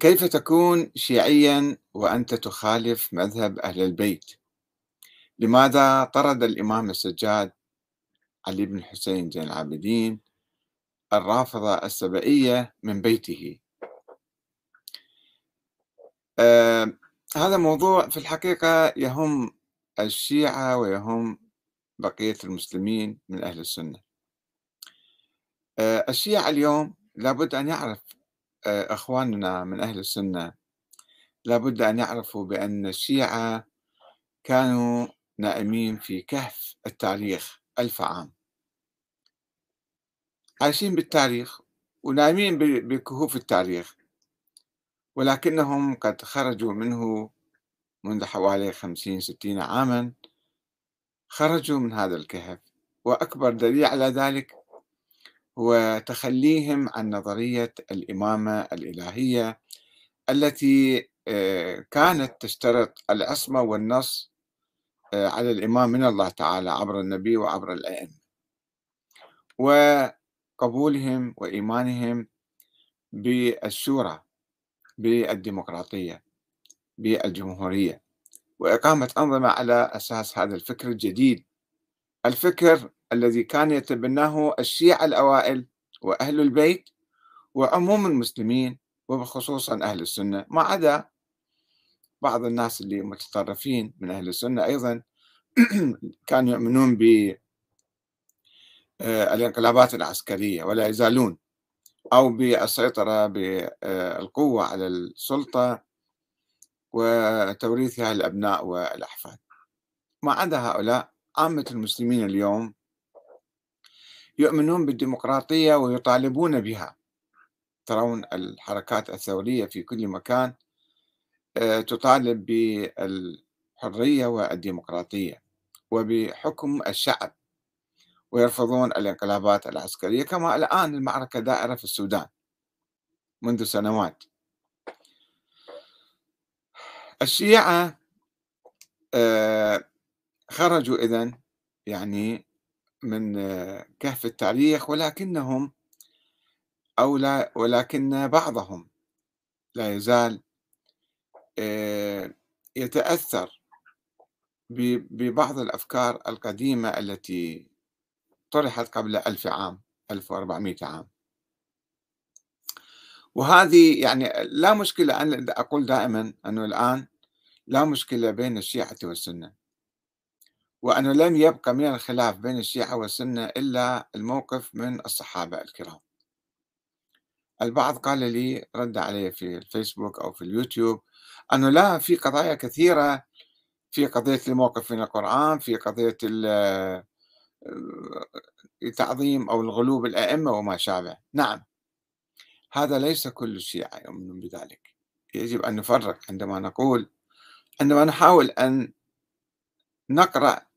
كيف تكون شيعيًا وأنت تخالف مذهب أهل البيت؟ لماذا طرد الإمام السجاد علي بن الحسين زين العابدين الرافضة السبئية من بيته؟ آمم، هذا موضوع في الحقيقة يهم الشيعة ويهم بقية المسلمين من أهل السنة. آآ، الشيعة اليوم لابد أن يعرف آآ، إخواننا من أهل السنة لابد أن يعرفوا بأن الشيعة كانوا نائمين في كهف التاريخ ألف عام. عايشين بالتاريخ ونايمين ب- بكهوف التاريخ ولكنهم قد خرجوا منه منذ حوالي خمسين ستين عاما خرجوا من هذا الكهف وأكبر دليل على ذلك هو تخليهم عن نظرية الإمامة الإلهية التي آه، كانت تشترط العصمة والنص آه، على الإمام من الله تعالى عبر النبي وعبر الأئمة. وقبولهم وإيمانهم بالشورى بالديمقراطية بالجمهورية. وإقامة أنظمة على أساس هذا الفكر الجديد. الفكر الذي كان يتبناه الشيعة الأوائل وأهل البيت وعموم المسلمين وبخصوصا أهل السنة ما عدا بعض الناس اللي متطرفين من أهل السنة أيضا كانوا يؤمنون بالانقلابات العسكرية ولا يزالون أو بالسيطرة بالقوة على السلطة وتوريثها الأبناء والأحفاد. ما عدا هؤلاء عامة المسلمين اليوم يؤمنون بالديمقراطية ويطالبون بها. ترون الحركات الثورية في كل مكان آه، تطالب بالحرية والديمقراطية وبحكم الشعب ويرفضون الانقلابات العسكرية كما الآن المعركة دائرة في السودان منذ سنوات. الشيعة آه، خرجوا إذن يعني من كهف التاريخ ولكنهم أو لا ولكن بعضهم لا يزال آه، يتأثر ببعض الأفكار القديمة التي طرحت قبل ألف عام 1400 عام. وهذه يعني لا مشكلة أنا أقول دائما أنه الآن لا مشكلة بين الشيعة والسنة. وأنه لم يبقى من الخلاف بين الشيعة والسنة إلا الموقف من الصحابة الكرام. البعض قال لي رد علي في الفيسبوك أو في اليوتيوب أنه لا في قضايا كثيرة في قضية الموقف من القرآن في قضية تعظيم أو الغلو بالأئمة وما شابه. نعم. هذا ليس كل الشيعة يؤمنون بذلك. يجب أن نفرق عندما نقول عندما نحاول أن نقرأ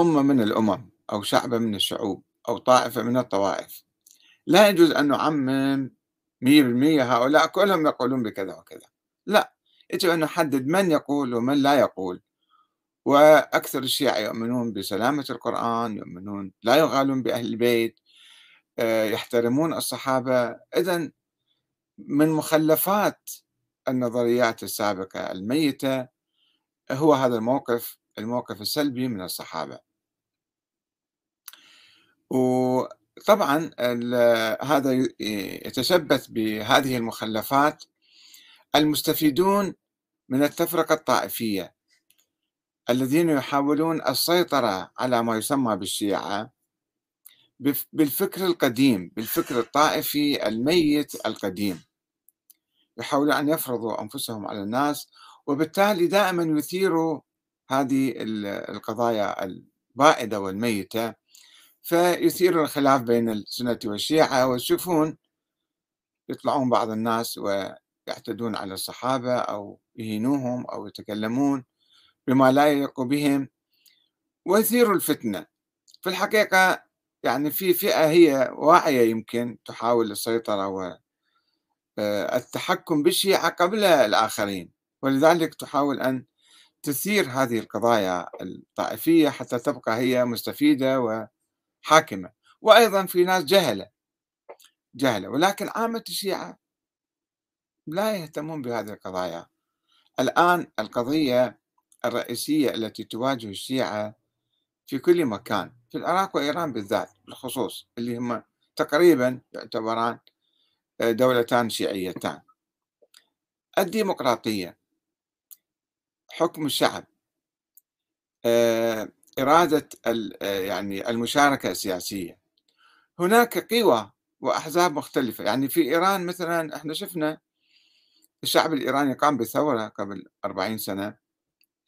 أمة من الأمم أو شعبا من الشعوب أو طائفة من الطوائف. لا يجوز أن نعمم مية بالمية هؤلاء كلهم يقولون بكذا وكذا. لا يجب أن نحدد من يقول ومن لا يقول. وأكثر الشيعة يؤمنون بسلامة القرآن يؤمنون لا يغالون بأهل البيت آه، يحترمون الصحابة. إذا من مخلفات النظريات السابقة الميتة هو هذا الموقف الموقف السلبي من الصحابة. وطبعا هذا يتشبث بهذه المخلفات المستفيدون من التفرقة الطائفية الذين يحاولون السيطرة على ما يسمى بالشيعة بالفكر القديم بالفكر الطائفي الميت القديم. يحاولون أن يفرضوا أنفسهم على الناس وبالتالي دائما يثيروا هذه القضايا البائدة والميتة. فيثيروا الخلاف بين السنة والشيعة ويشوفون يطلعون بعض الناس ويعتدون على الصحابة أو يهينوهم أو يتكلمون بما لا يليق بهم. ويثيروا الفتنة. في الحقيقة يعني في فئة هي واعية يمكن تحاول السيطرة والتحكم بالشيعة قبل الآخرين. ولذلك تحاول أن تثير هذه القضايا الطائفية حتى تبقى هي مستفيدة وحاكمة وأيضا في ناس جهلة جهلة ولكن عامة الشيعة لا يهتمون بهذه القضايا. الآن القضية الرئيسية التي تواجه الشيعة في كل مكان في العراق وإيران بالذات بالخصوص اللي هم تقريبا يعتبران دولتان شيعيتان. الديمقراطية حكم الشعب آه، إرادة آه، يعني المشاركة السياسية. هناك قوى وأحزاب مختلفة. يعني في إيران مثلا إحنا شفنا الشعب الإيراني قام بثورة قبل 40 سنة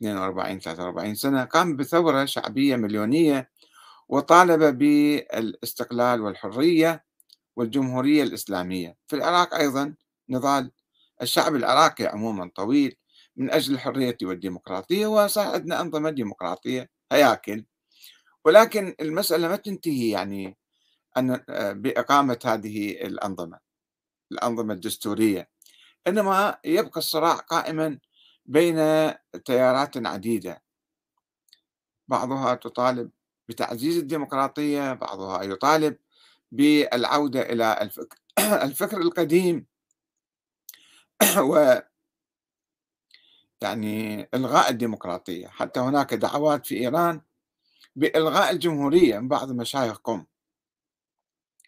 42 43 سنة قام بثورة شعبية مليونية وطالب بالاستقلال والحرية والجمهورية الإسلامية. في العراق أيضا نضال الشعب العراقي عموما طويل من أجل الحرية والديمقراطية وصار عندنا أنظمة ديمقراطية هياكل ولكن المسألة ما تنتهي يعني أن بإقامة هذه الأنظمة الأنظمة الدستورية. إنما يبقى الصراع قائما بين تيارات عديدة. بعضها تطالب بتعزيز الديمقراطية بعضها يطالب بالعودة إلى الفكر, الفكر القديم. و يعني إلغاء الديمقراطية حتى هناك دعوات في إيران بإلغاء الجمهورية من بعض مشايخ قم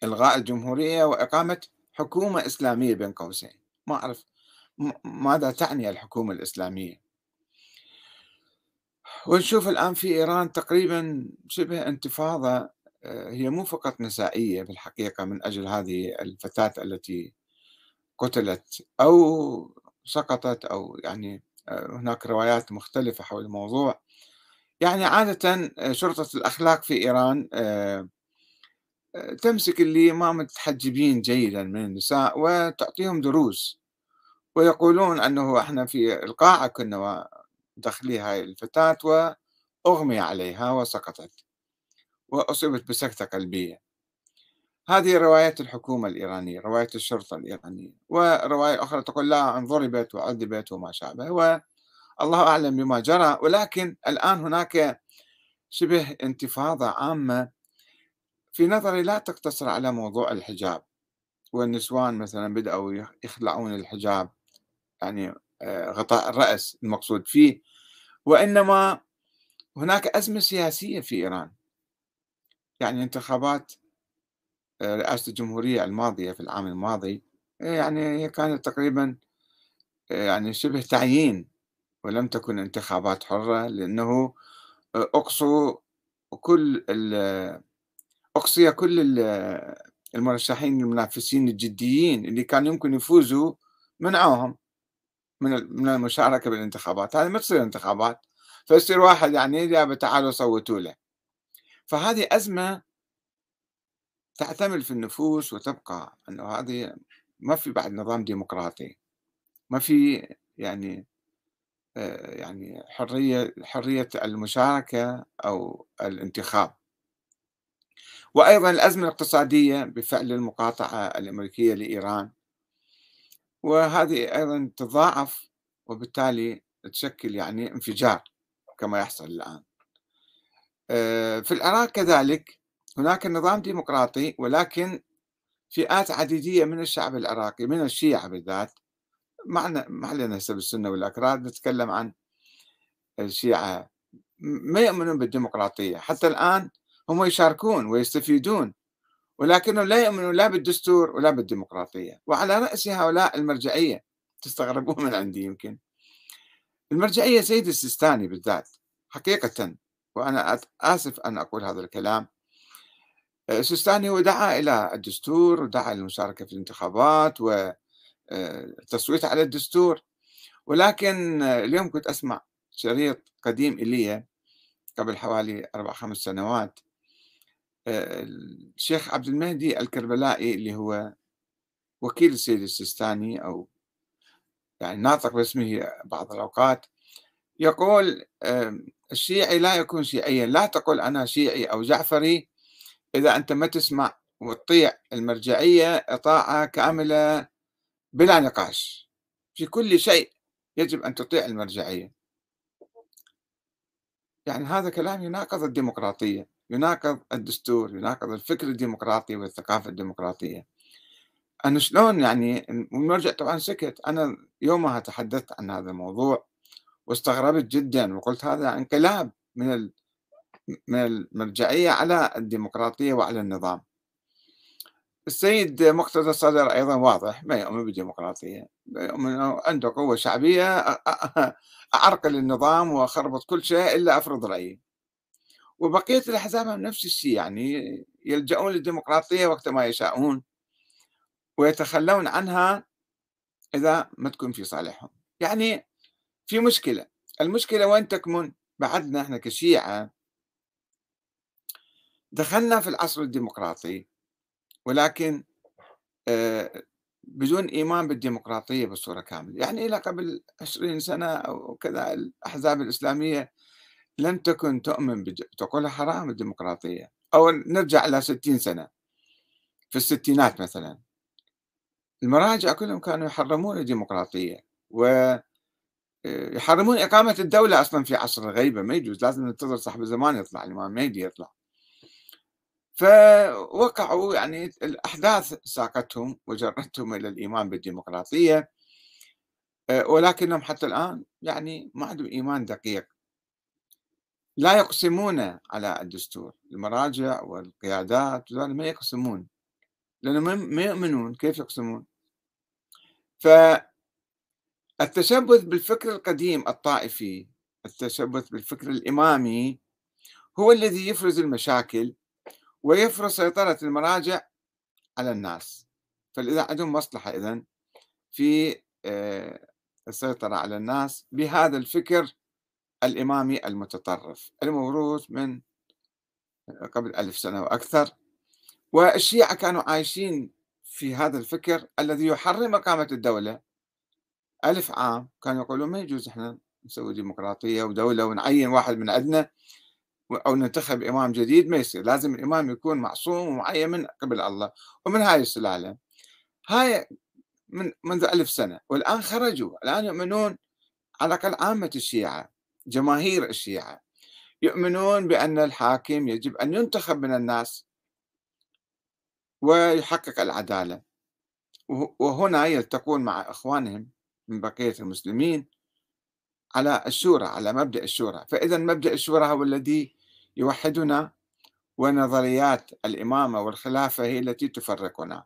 إلغاء الجمهورية وإقامة حكومة إسلامية بين قوسين. ما أعرف ماذا تعني الحكومة الإسلامية؟ ونشوف الآن في إيران تقريبا شبه انتفاضة آه، هي مو فقط نسائية بالحقيقة من أجل هذه الفتاة التي قتلت أو سقطت أو يعني هناك روايات مختلفة حول الموضوع. يعني عادة آه، شرطة الأخلاق في إيران تمسك اللي ما متحجبين جيدا من النساء وتعطيهم دروس. ويقولون أنه إحنا في القاعة كنا دخلي هاي الفتاة وأغمي عليها وسقطت وأصيبت بسكتة قلبية. هذه رواية الحكومة الإيرانية رواية الشرطة الإيرانية ورواية أخرى تقول لا انضربت وعذبت وما شابه والله أعلم بما جرى ولكن الآن هناك شبه انتفاضة عامة في نظري لا تقتصر على موضوع الحجاب والنسوان مثلا بدأوا يخلعون الحجاب يعني آه، غطاء الرأس المقصود فيه وإنما هناك أزمة سياسية في إيران. يعني انتخابات رئاسة الجمهورية الماضية في العام الماضي يعني هي كانت تقريبا آه، يعني شبه تعيين ولم تكن انتخابات حرة لأنه أقصوا كل أقصي كل المرشحين المنافسين الجديين اللي كان يمكن يفوزوا منعوهم من من المشاركة بالانتخابات. هذه ما تصير انتخابات فيصير واحد يعني يا تعالوا صوتوا له. فهذه أزمة تعتمل في النفوس وتبقى إنه هذه ما في بعد نظام ديمقراطي. ما في يعني آه، يعني حرية حرية المشاركة أو الانتخاب. وأيضا الأزمة الاقتصادية بفعل المقاطعة الأمريكية لإيران. وهذه أيضا تضاعف وبالتالي تشكل يعني انفجار كما يحصل الآن. آه، في العراق كذلك هناك نظام ديمقراطي ولكن فئات عديدية من الشعب العراقي من الشيعة بالذات معنا ما علينا هسه بالسنة والأكراد نتكلم عن الشيعة ما يؤمنون بالديمقراطية. حتى الآن هم يشاركون ويستفيدون ولكنهم لا يؤمنون لا بالدستور ولا بالديمقراطية. وعلى رأس هؤلاء المرجعية تستغربون من عندي يمكن. المرجعية سيد السيستاني بالذات حقيقة وأنا آسف أن أقول هذا الكلام السيستاني هو دعا إلى الدستور ودعا للمشاركة في الانتخابات والتصويت على الدستور. ولكن اليوم كنت أسمع شريط قديم إلي قبل حوالي أربع خمس سنوات الشيخ عبد المهدي الكربلائي اللي هو وكيل السيد السيستاني أو يعني ناطق باسمه بعض الأوقات يقول الشيعي لا يكون شيعيا لا تقول أنا شيعي أو جعفري إذا أنت ما تسمع وتطيع المرجعية طاعة كاملة بلا نقاش. في كل شيء يجب أن تطيع المرجعية. يعني هذا كلام يناقض الديمقراطية يناقض الدستور يناقض الفكر الديمقراطي والثقافة الديمقراطية. أنه شلون يعني المرجع طبعا سكت. أنا يومها تحدثت عن هذا الموضوع واستغربت جدا وقلت هذا انقلاب من من المرجعية على الديمقراطية وعلى النظام. السيد مقتدى الصدر أيضا واضح ما يؤمن بالديمقراطية. يؤمن عنده قوة شعبية أعرقل النظام وأخربط كل شيء إلا أفرض رأيي. وبقية الأحزاب نفس الشيء يعني يلجؤون للديمقراطية وقت ما يشاءون ويتخلون عنها إذا ما تكون في صالحهم. يعني في مشكلة المشكلة وين تكمن؟ بعدنا إحنا كشيعة. دخلنا في العصر الديمقراطي ولكن بدون إيمان بالديمقراطية بصورة كاملة. يعني إلى قبل عشرين سنة أو كذا الأحزاب الإسلامية لم تكن تؤمن تقول حرام الديمقراطية. أو نرجع إلى ستين سنة في الستينات مثلا. المراجع كلهم كانوا يحرمون الديمقراطية و يحرمون إقامة الدولة أصلا في عصر الغيبة. ما يجوز لازم ننتظر صاحب الزمان يطلع الإمام مهدي يطلع. فوقعوا يعني الأحداث ساقتهم وجرتهم إلى الإيمان بالديمقراطية آه، ولكنهم حتى الآن يعني ما عندهم إيمان دقيق. لا يقسمون على الدستور المراجع والقيادات ما يقسمون لأنهم ما يؤمنون كيف يقسمون؟ فالتشبث بالفكر القديم الطائفي التشبث بالفكر الإمامي هو الذي يفرز المشاكل ويفرض سيطرة المراجع على الناس. فإذا عندهم مصلحة إذن في آه، السيطرة على الناس بهذا الفكر الإمامي المتطرف الموروث من قبل ألف سنة وأكثر. والشيعة كانوا عايشين في هذا الفكر الذي يحرم إقامة الدولة. ألف عام كانوا يقولون ما يجوز إحنا نسوي ديمقراطية ودولة ونعين واحد من عندنا. أو ننتخب إمام جديد ما يصير. لازم الإمام يكون معصوم ومعين من قبل الله ومن هاي السلالة. هاي من منذ ألف سنة والآن خرجوا. الآن يؤمنون على الأقل عامة الشيعة جماهير الشيعة. يؤمنون بأن الحاكم يجب أن ينتخب من الناس ويحقق العدالة. وهنا يلتقون مع إخوانهم من بقية المسلمين على الشورى على مبدأ الشورى. فإذا مبدأ الشورى هو الذي يوحدنا ونظريات الإمامة والخلافة هي التي تفرقنا.